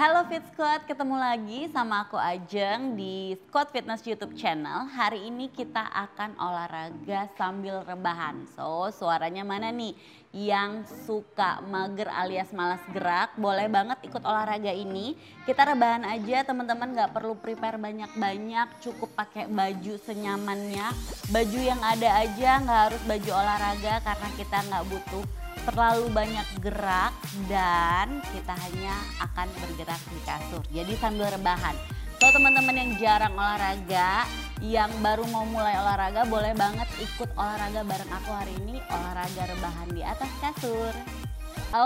Halo Fit Squad, ketemu lagi sama aku Ajeng di Squad Fitness YouTube channel. Hari ini kita akan olahraga sambil rebahan. So, suaranya mana nih? Yang suka mager alias malas gerak, boleh banget ikut olahraga ini. Kita rebahan aja, teman-teman gak perlu prepare banyak-banyak, cukup pakai baju senyamannya. Baju yang ada aja, gak harus baju olahraga karena kita gak butuh terlalu banyak gerak dan kita hanya akan bergerak di kasur. Jadi sambil rebahan. So teman-teman yang jarang olahraga, yang baru mau mulai olahraga boleh banget ikut olahraga bareng aku hari ini, olahraga rebahan di atas kasur.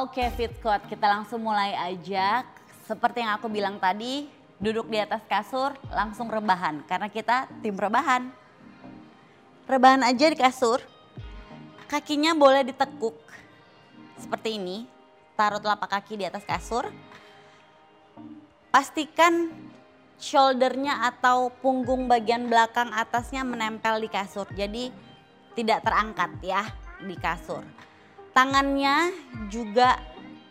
Oke Fit Squad, kita langsung mulai aja. Seperti yang aku bilang tadi, duduk di atas kasur langsung rebahan karena kita tim rebahan. Rebahan aja di kasur, kakinya boleh ditekuk seperti ini, taruh telapak kaki di atas kasur. Pastikan shouldernya atau punggung bagian belakang atasnya menempel di kasur. Jadi tidak terangkat ya di kasur. Tangannya juga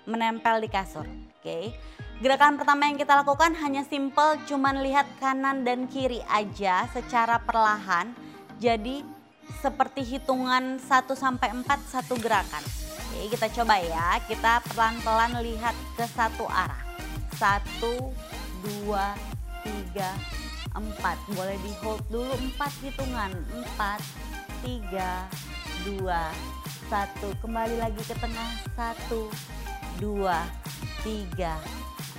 menempel di kasur. Oke. Gerakan pertama yang kita lakukan hanya simple cuman lihat kanan dan kiri aja secara perlahan. Jadi seperti hitungan 1 sampai 4 satu gerakan. Kita coba ya. Kita pelan-pelan lihat ke satu arah. Satu, dua, tiga, empat. Boleh di hold dulu empat hitungan. Empat, tiga, dua, satu. Kembali lagi ke tengah. Satu, dua, tiga,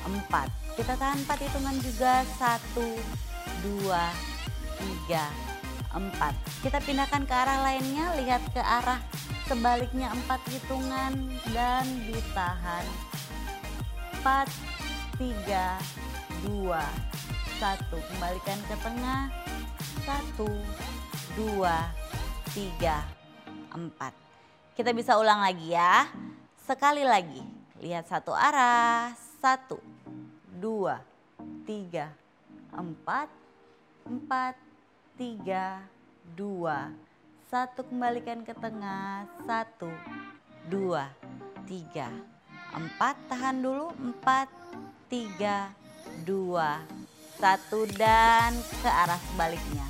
empat. Kita tahan empat hitungan juga. Satu, dua, tiga, empat. Kita pindahkan ke arah lainnya. Lihat ke arah sebaliknya empat hitungan dan ditahan. Empat tiga dua. Satu kembalikan ke tengah. Satu dua tiga empat. Kita bisa ulang lagi ya. Sekali lagi. Lihat satu arah. Satu dua tiga empat. Empat tiga dua satu kembalikan ke tengah. Satu, dua, tiga, empat. Tahan dulu. Empat, tiga, dua, satu. Dan ke arah sebaliknya.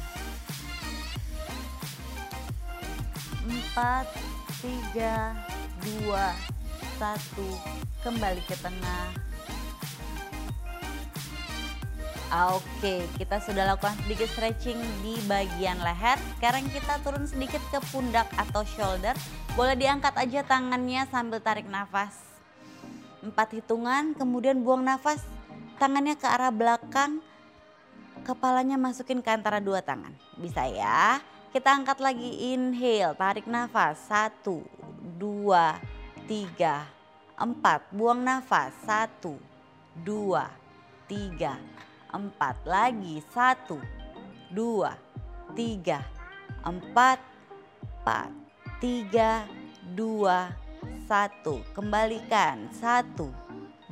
Empat, tiga, dua, satu. Kembali ke tengah Oke, kita sudah lakukan sedikit stretching di bagian leher. Sekarang kita turun sedikit ke pundak atau shoulder. Boleh diangkat aja tangannya sambil tarik nafas. Empat hitungan, kemudian buang nafas. Tangannya ke arah belakang, kepalanya masukin ke antara dua tangan. Bisa ya. Kita angkat lagi, inhale, tarik nafas. Satu, dua, tiga, empat. Buang nafas. Satu, dua, tiga, empat lagi satu dua tiga empat empat tiga dua satu. Kembalikan. Satu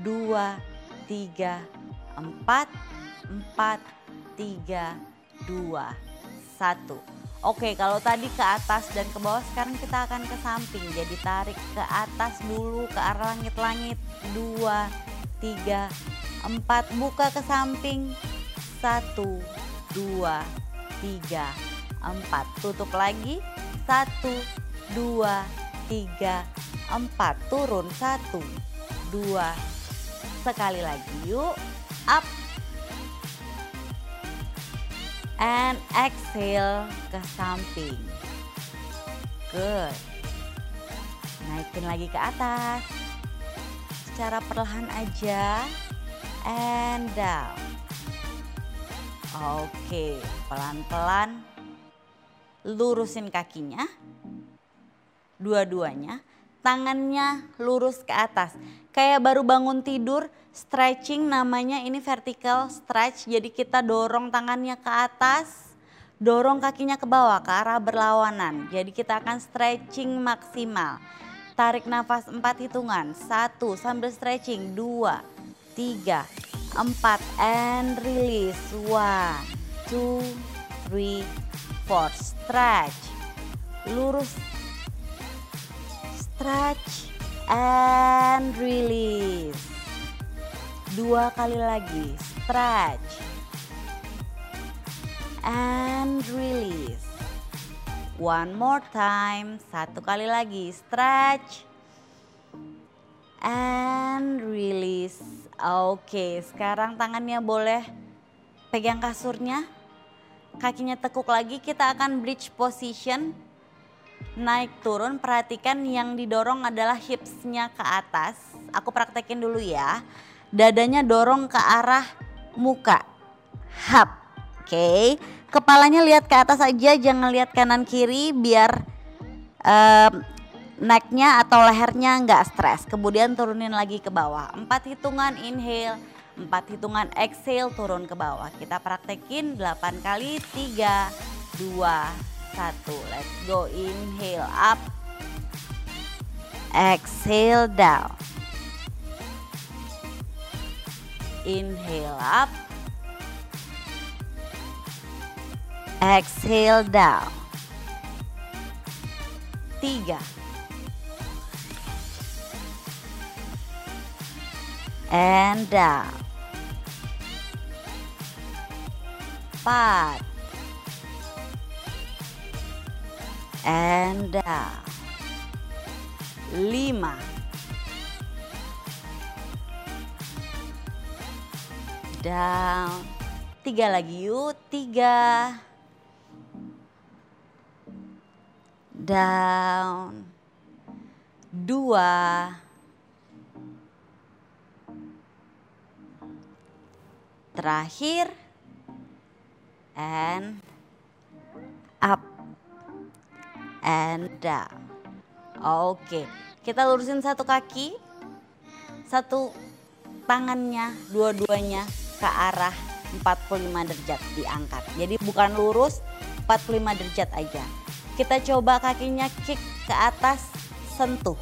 dua tiga empat empat tiga dua satu. Oke kalau tadi ke atas dan ke bawah sekarang kita akan ke samping. Jadi tarik ke atas dulu ke arah langit-langit. Dua tiga empat buka ke samping. Satu dua tiga empat. Tutup lagi. Satu dua tiga empat. Turun. Satu dua. Sekali lagi. Yuk. Up. And exhale ke samping. Good. Naikin lagi ke atas. Secara perlahan aja and down. Oke, pelan-pelan lurusin kakinya. Dua-duanya, tangannya lurus ke atas. Kayak baru bangun tidur, stretching namanya ini vertical stretch. Jadi kita dorong tangannya ke atas, dorong kakinya ke bawah ke arah berlawanan. Jadi kita akan stretching maksimal. Tarik nafas empat hitungan, satu sambil stretching, dua, tiga, empat, and release. One, two, three, four. Stretch. Lurus. Stretch and release. Dua kali lagi, stretch. And release. One more time, satu kali lagi, stretch. And release. Oke, sekarang tangannya boleh pegang kasurnya. Kakinya tekuk lagi, kita akan bridge position naik turun perhatikan yang didorong adalah hipsnya ke atas. Aku praktekin dulu ya. Dadanya dorong ke arah muka. Hap. Oke. Kepalanya lihat ke atas aja jangan lihat kanan kiri biar um, necknya atau lehernya nggak stres. Kemudian turunin lagi ke bawah. Empat hitungan inhale, empat hitungan exhale turun ke bawah. Kita praktekin 8 kali, 3, 2, satu, let's go. Inhale up. Exhale down. Inhale up. Exhale down. Tiga. And down. Empat. and down. Lima. Down. Tiga lagi yuk. Tiga. Down. Dua. Terakhir. And up and down. Oke, kita lurusin satu kaki, satu tangannya, dua-duanya ke arah 45 derajat diangkat. Jadi bukan lurus 45 derajat aja. Kita coba kakinya kick ke atas, sentuh.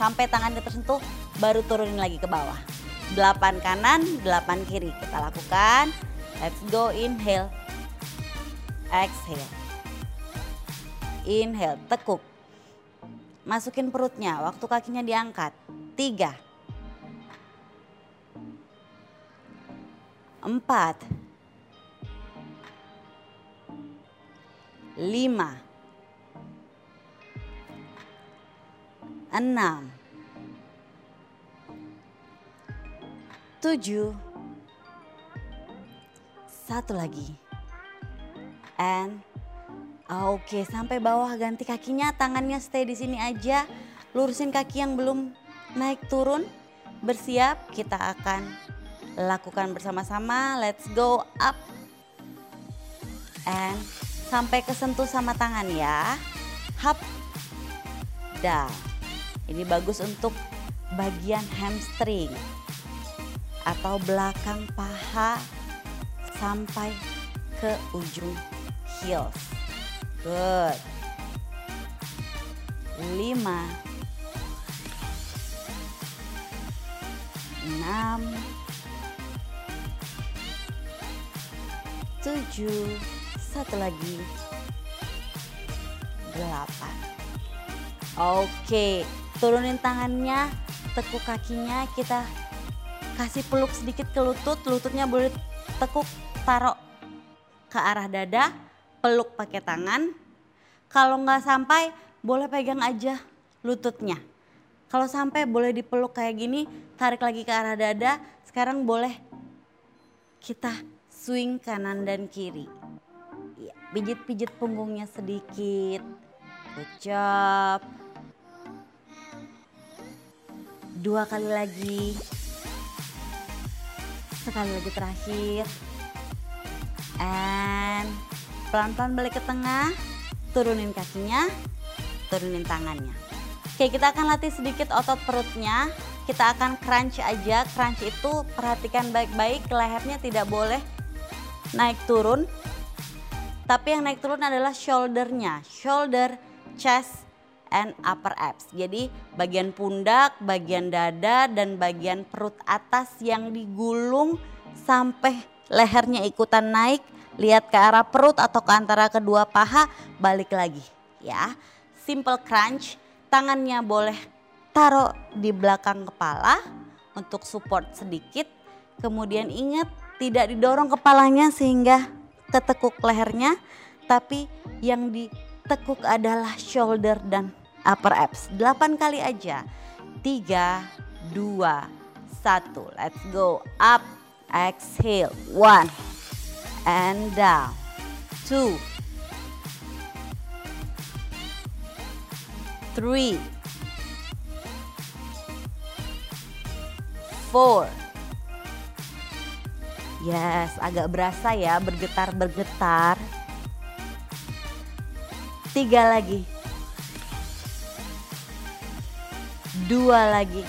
Sampai tangannya tersentuh, baru turunin lagi ke bawah. 8 kanan, 8 kiri. Kita lakukan. Let's go inhale. Exhale. Inhale, tekuk. Masukin perutnya, waktu kakinya diangkat. 3. 4. 5. 6 Setuju. Satu lagi. And ah, Oke, sampai bawah ganti kakinya, tangannya stay di sini aja. Lurusin kaki yang belum naik turun. Bersiap, kita akan lakukan bersama-sama. Let's go up. And sampai kesentuh sama tangan ya. Hap. Dah. Ini bagus untuk bagian hamstring atau belakang paha sampai ke ujung heels. Good. Lima. Enam. Tujuh. Satu lagi. Delapan. Oke, turunin tangannya, tekuk kakinya, kita kasih peluk sedikit ke lutut, lututnya boleh tekuk taruh ke arah dada, peluk pakai tangan. Kalau nggak sampai boleh pegang aja lututnya. Kalau sampai boleh dipeluk kayak gini, tarik lagi ke arah dada. Sekarang boleh kita swing kanan dan kiri. Ya, pijit-pijit punggungnya sedikit. Good Dua kali lagi. Sekali lagi terakhir. And Pelan-pelan balik ke tengah, turunin kakinya, turunin tangannya. Oke kita akan latih sedikit otot perutnya. Kita akan crunch aja, crunch itu perhatikan baik-baik lehernya tidak boleh naik turun. Tapi yang naik turun adalah shouldernya, shoulder, chest, and upper abs. Jadi bagian pundak, bagian dada, dan bagian perut atas yang digulung sampai lehernya ikutan naik lihat ke arah perut atau ke antara kedua paha, balik lagi ya. Simple crunch, tangannya boleh taruh di belakang kepala untuk support sedikit. Kemudian ingat tidak didorong kepalanya sehingga ketekuk lehernya, tapi yang ditekuk adalah shoulder dan upper abs. 8 kali aja. 3 2 1. Let's go. Up. Exhale. 1 and down. 2 3 4 Yes, agak berasa ya bergetar-bergetar. Tiga lagi. Dua lagi.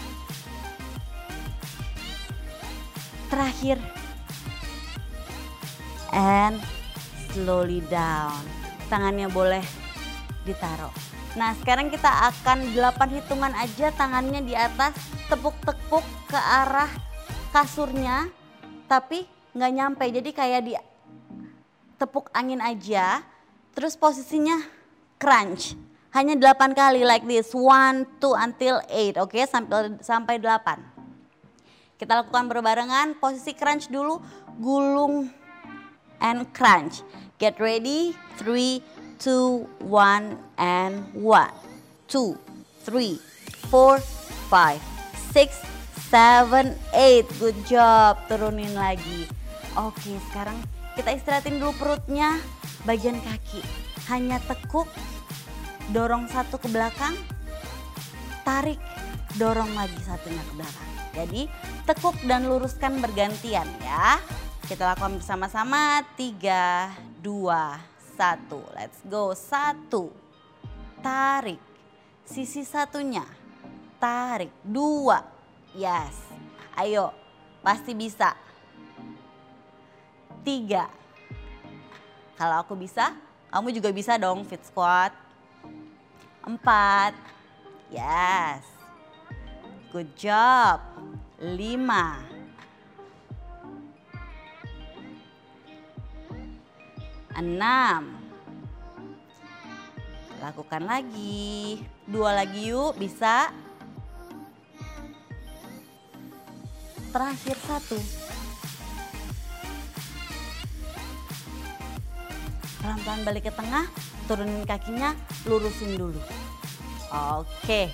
Terakhir. And slowly down. Tangannya boleh ditaruh. Nah sekarang kita akan delapan hitungan aja tangannya di atas tepuk-tepuk ke arah kasurnya tapi nggak nyampe jadi kayak di tepuk angin aja terus posisinya crunch. Hanya 8 kali like this one two until eight oke okay? sampai sampai 8 kita lakukan berbarengan posisi crunch dulu gulung and crunch. Get ready three two one and one two three four five six seven eight. Good job turunin lagi. Oke, sekarang kita istirahatin dulu perutnya, bagian kaki. Hanya tekuk, dorong satu ke belakang, tarik, dorong lagi satunya ke belakang. Jadi tekuk dan luruskan bergantian ya. Kita lakukan bersama-sama. Tiga, dua, satu. Let's go. Satu. Tarik. Sisi satunya. Tarik. Dua. Yes. Ayo. Pasti bisa tiga. Kalau aku bisa, kamu juga bisa dong fit squat. Empat. Yes. Good job. Lima. Enam. Lakukan lagi. Dua lagi yuk, bisa. Terakhir satu. Pelan-pelan balik ke tengah, turunin kakinya, lurusin dulu. Oke.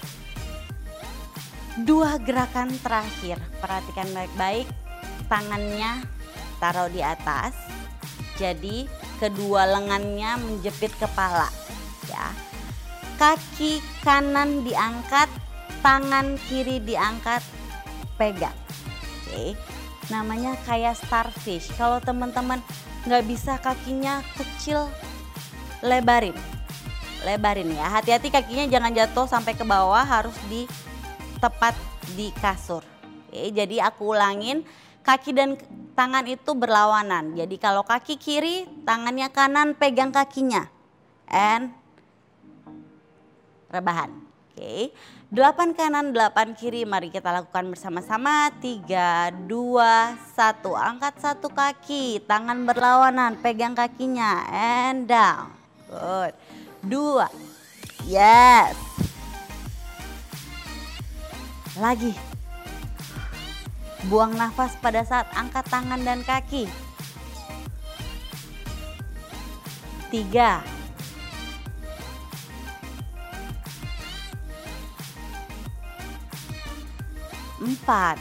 Dua gerakan terakhir, perhatikan baik-baik. Tangannya taruh di atas. Jadi kedua lengannya menjepit kepala, ya. Kaki kanan diangkat, tangan kiri diangkat, pegang. Oke. Namanya kayak starfish. Kalau teman-teman nggak bisa kakinya kecil. Lebarin. Lebarin ya. Hati-hati kakinya jangan jatuh sampai ke bawah harus di tepat di kasur. Oke, jadi aku ulangin. Kaki dan tangan itu berlawanan. Jadi kalau kaki kiri tangannya kanan pegang kakinya. And rebahan oke Delapan kanan, delapan kiri. Mari kita lakukan bersama-sama. Tiga, dua, satu. Angkat satu kaki, tangan berlawanan, pegang kakinya, and down. Good. Dua, yes. Lagi. Buang nafas pada saat angkat tangan dan kaki. Tiga, empat.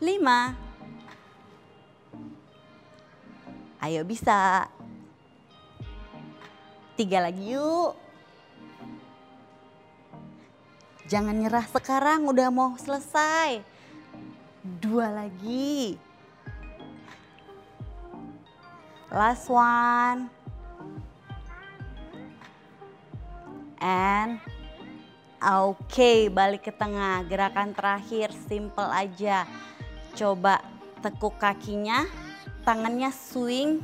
Lima. Ayo bisa. Tiga lagi yuk. Jangan nyerah sekarang udah mau selesai. Dua lagi. Last one. And oke okay, balik ke tengah. Gerakan terakhir simple aja. Coba tekuk kakinya tangannya swing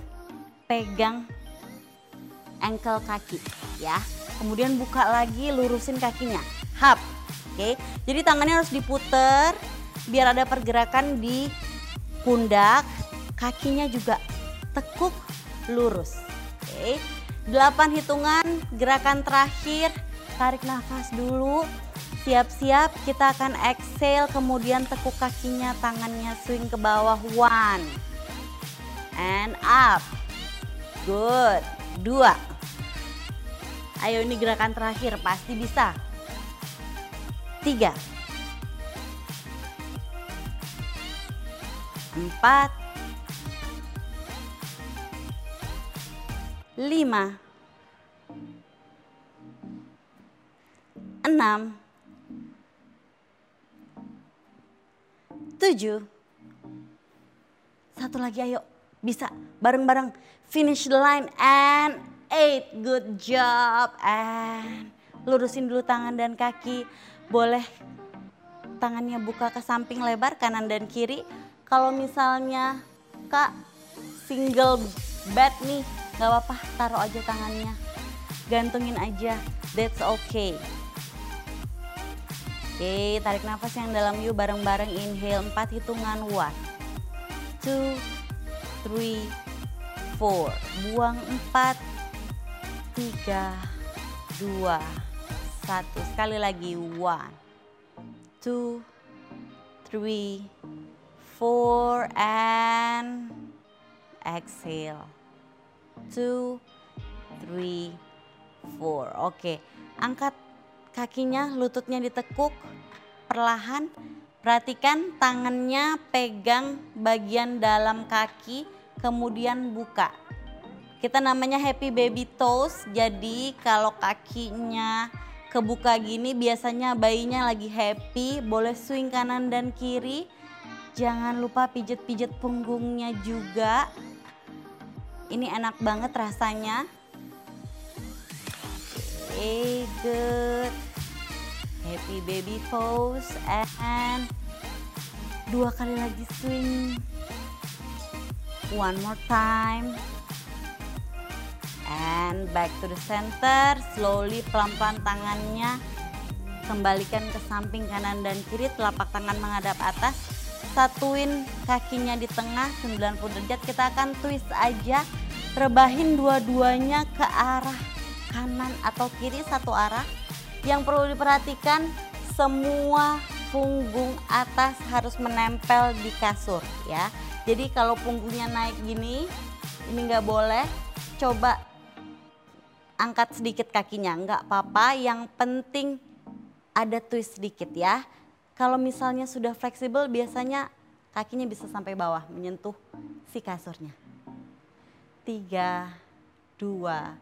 pegang ankle kaki ya. Kemudian buka lagi lurusin kakinya. Hap oke. Okay? jadi tangannya harus diputer biar ada pergerakan di pundak. Kakinya juga tekuk lurus oke. okay? 8 hitungan gerakan terakhir tarik nafas dulu Siap-siap kita akan exhale kemudian tekuk kakinya tangannya swing ke bawah. One. And up. Good. Dua. Ayo ini gerakan terakhir pasti bisa. Tiga. Empat. Lima. Enam. tujuh. Satu lagi ayo, bisa bareng-bareng. Finish the line and eight, good job. And lurusin dulu tangan dan kaki. Boleh tangannya buka ke samping lebar kanan dan kiri. Kalau misalnya kak single bed nih, gak apa-apa taruh aja tangannya. Gantungin aja, that's okay. Oke, tarik nafas yang dalam yuk bareng-bareng. Inhale 4 hitungan. 1 2 3 4 buang 4 3 2 1 sekali lagi. 1 2 3 4 and exhale 2 3 4 oke angkat kakinya, lututnya ditekuk, perlahan. Perhatikan tangannya pegang bagian dalam kaki, kemudian buka. Kita namanya happy baby toes, jadi kalau kakinya kebuka gini biasanya bayinya lagi happy, boleh swing kanan dan kiri. Jangan lupa pijet-pijet punggungnya juga. Ini enak banget rasanya. Oke, okay, good. Happy baby pose and dua kali lagi swing. One more time. And back to the center, slowly pelan-pelan tangannya kembalikan ke samping kanan dan kiri, telapak tangan menghadap atas. Satuin kakinya di tengah 90 derajat, kita akan twist aja. Rebahin dua-duanya ke arah kanan atau kiri satu arah yang perlu diperhatikan semua punggung atas harus menempel di kasur ya. Jadi kalau punggungnya naik gini, ini nggak boleh. Coba angkat sedikit kakinya, nggak apa-apa. Yang penting ada twist sedikit ya. Kalau misalnya sudah fleksibel, biasanya kakinya bisa sampai bawah menyentuh si kasurnya. Tiga, dua,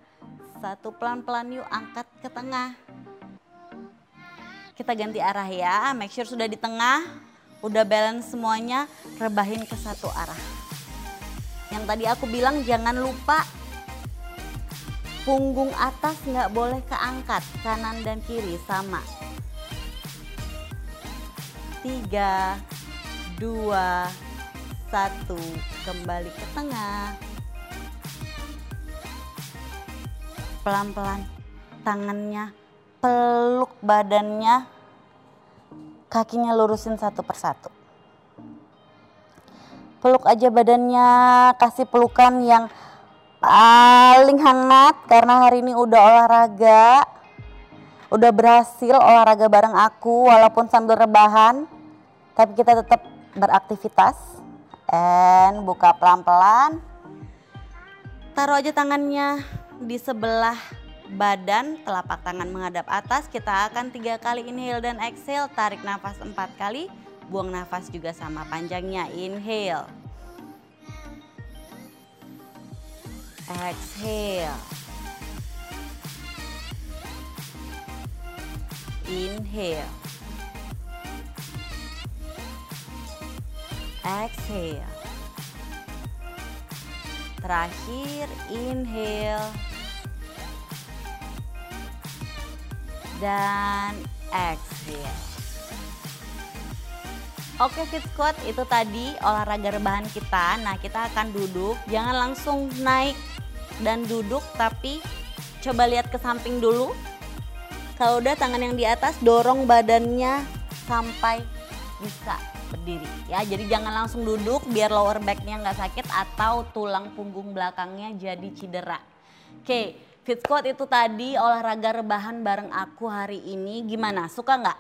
satu pelan-pelan yuk angkat ke tengah. Kita ganti arah ya, make sure sudah di tengah, udah balance semuanya, rebahin ke satu arah. Yang tadi aku bilang jangan lupa punggung atas nggak boleh keangkat, kanan dan kiri sama. Tiga, dua, satu, kembali ke tengah. Pelan-pelan tangannya peluk badannya, kakinya lurusin satu persatu. Peluk aja badannya, kasih pelukan yang paling hangat karena hari ini udah olahraga. Udah berhasil olahraga bareng aku walaupun sambil rebahan. Tapi kita tetap beraktivitas. And buka pelan-pelan. Taruh aja tangannya di sebelah badan, telapak tangan menghadap atas. Kita akan tiga kali inhale dan exhale, tarik nafas empat kali, buang nafas juga sama panjangnya. Inhale. Exhale. Inhale. Exhale. Terakhir inhale. dan exhale. Oke fit squat itu tadi olahraga rebahan kita. Nah kita akan duduk, jangan langsung naik dan duduk tapi coba lihat ke samping dulu. Kalau udah tangan yang di atas dorong badannya sampai bisa berdiri ya. Jadi jangan langsung duduk biar lower backnya nggak sakit atau tulang punggung belakangnya jadi cedera. Oke, Fit Squad itu tadi olahraga rebahan bareng aku hari ini. Gimana? Suka nggak?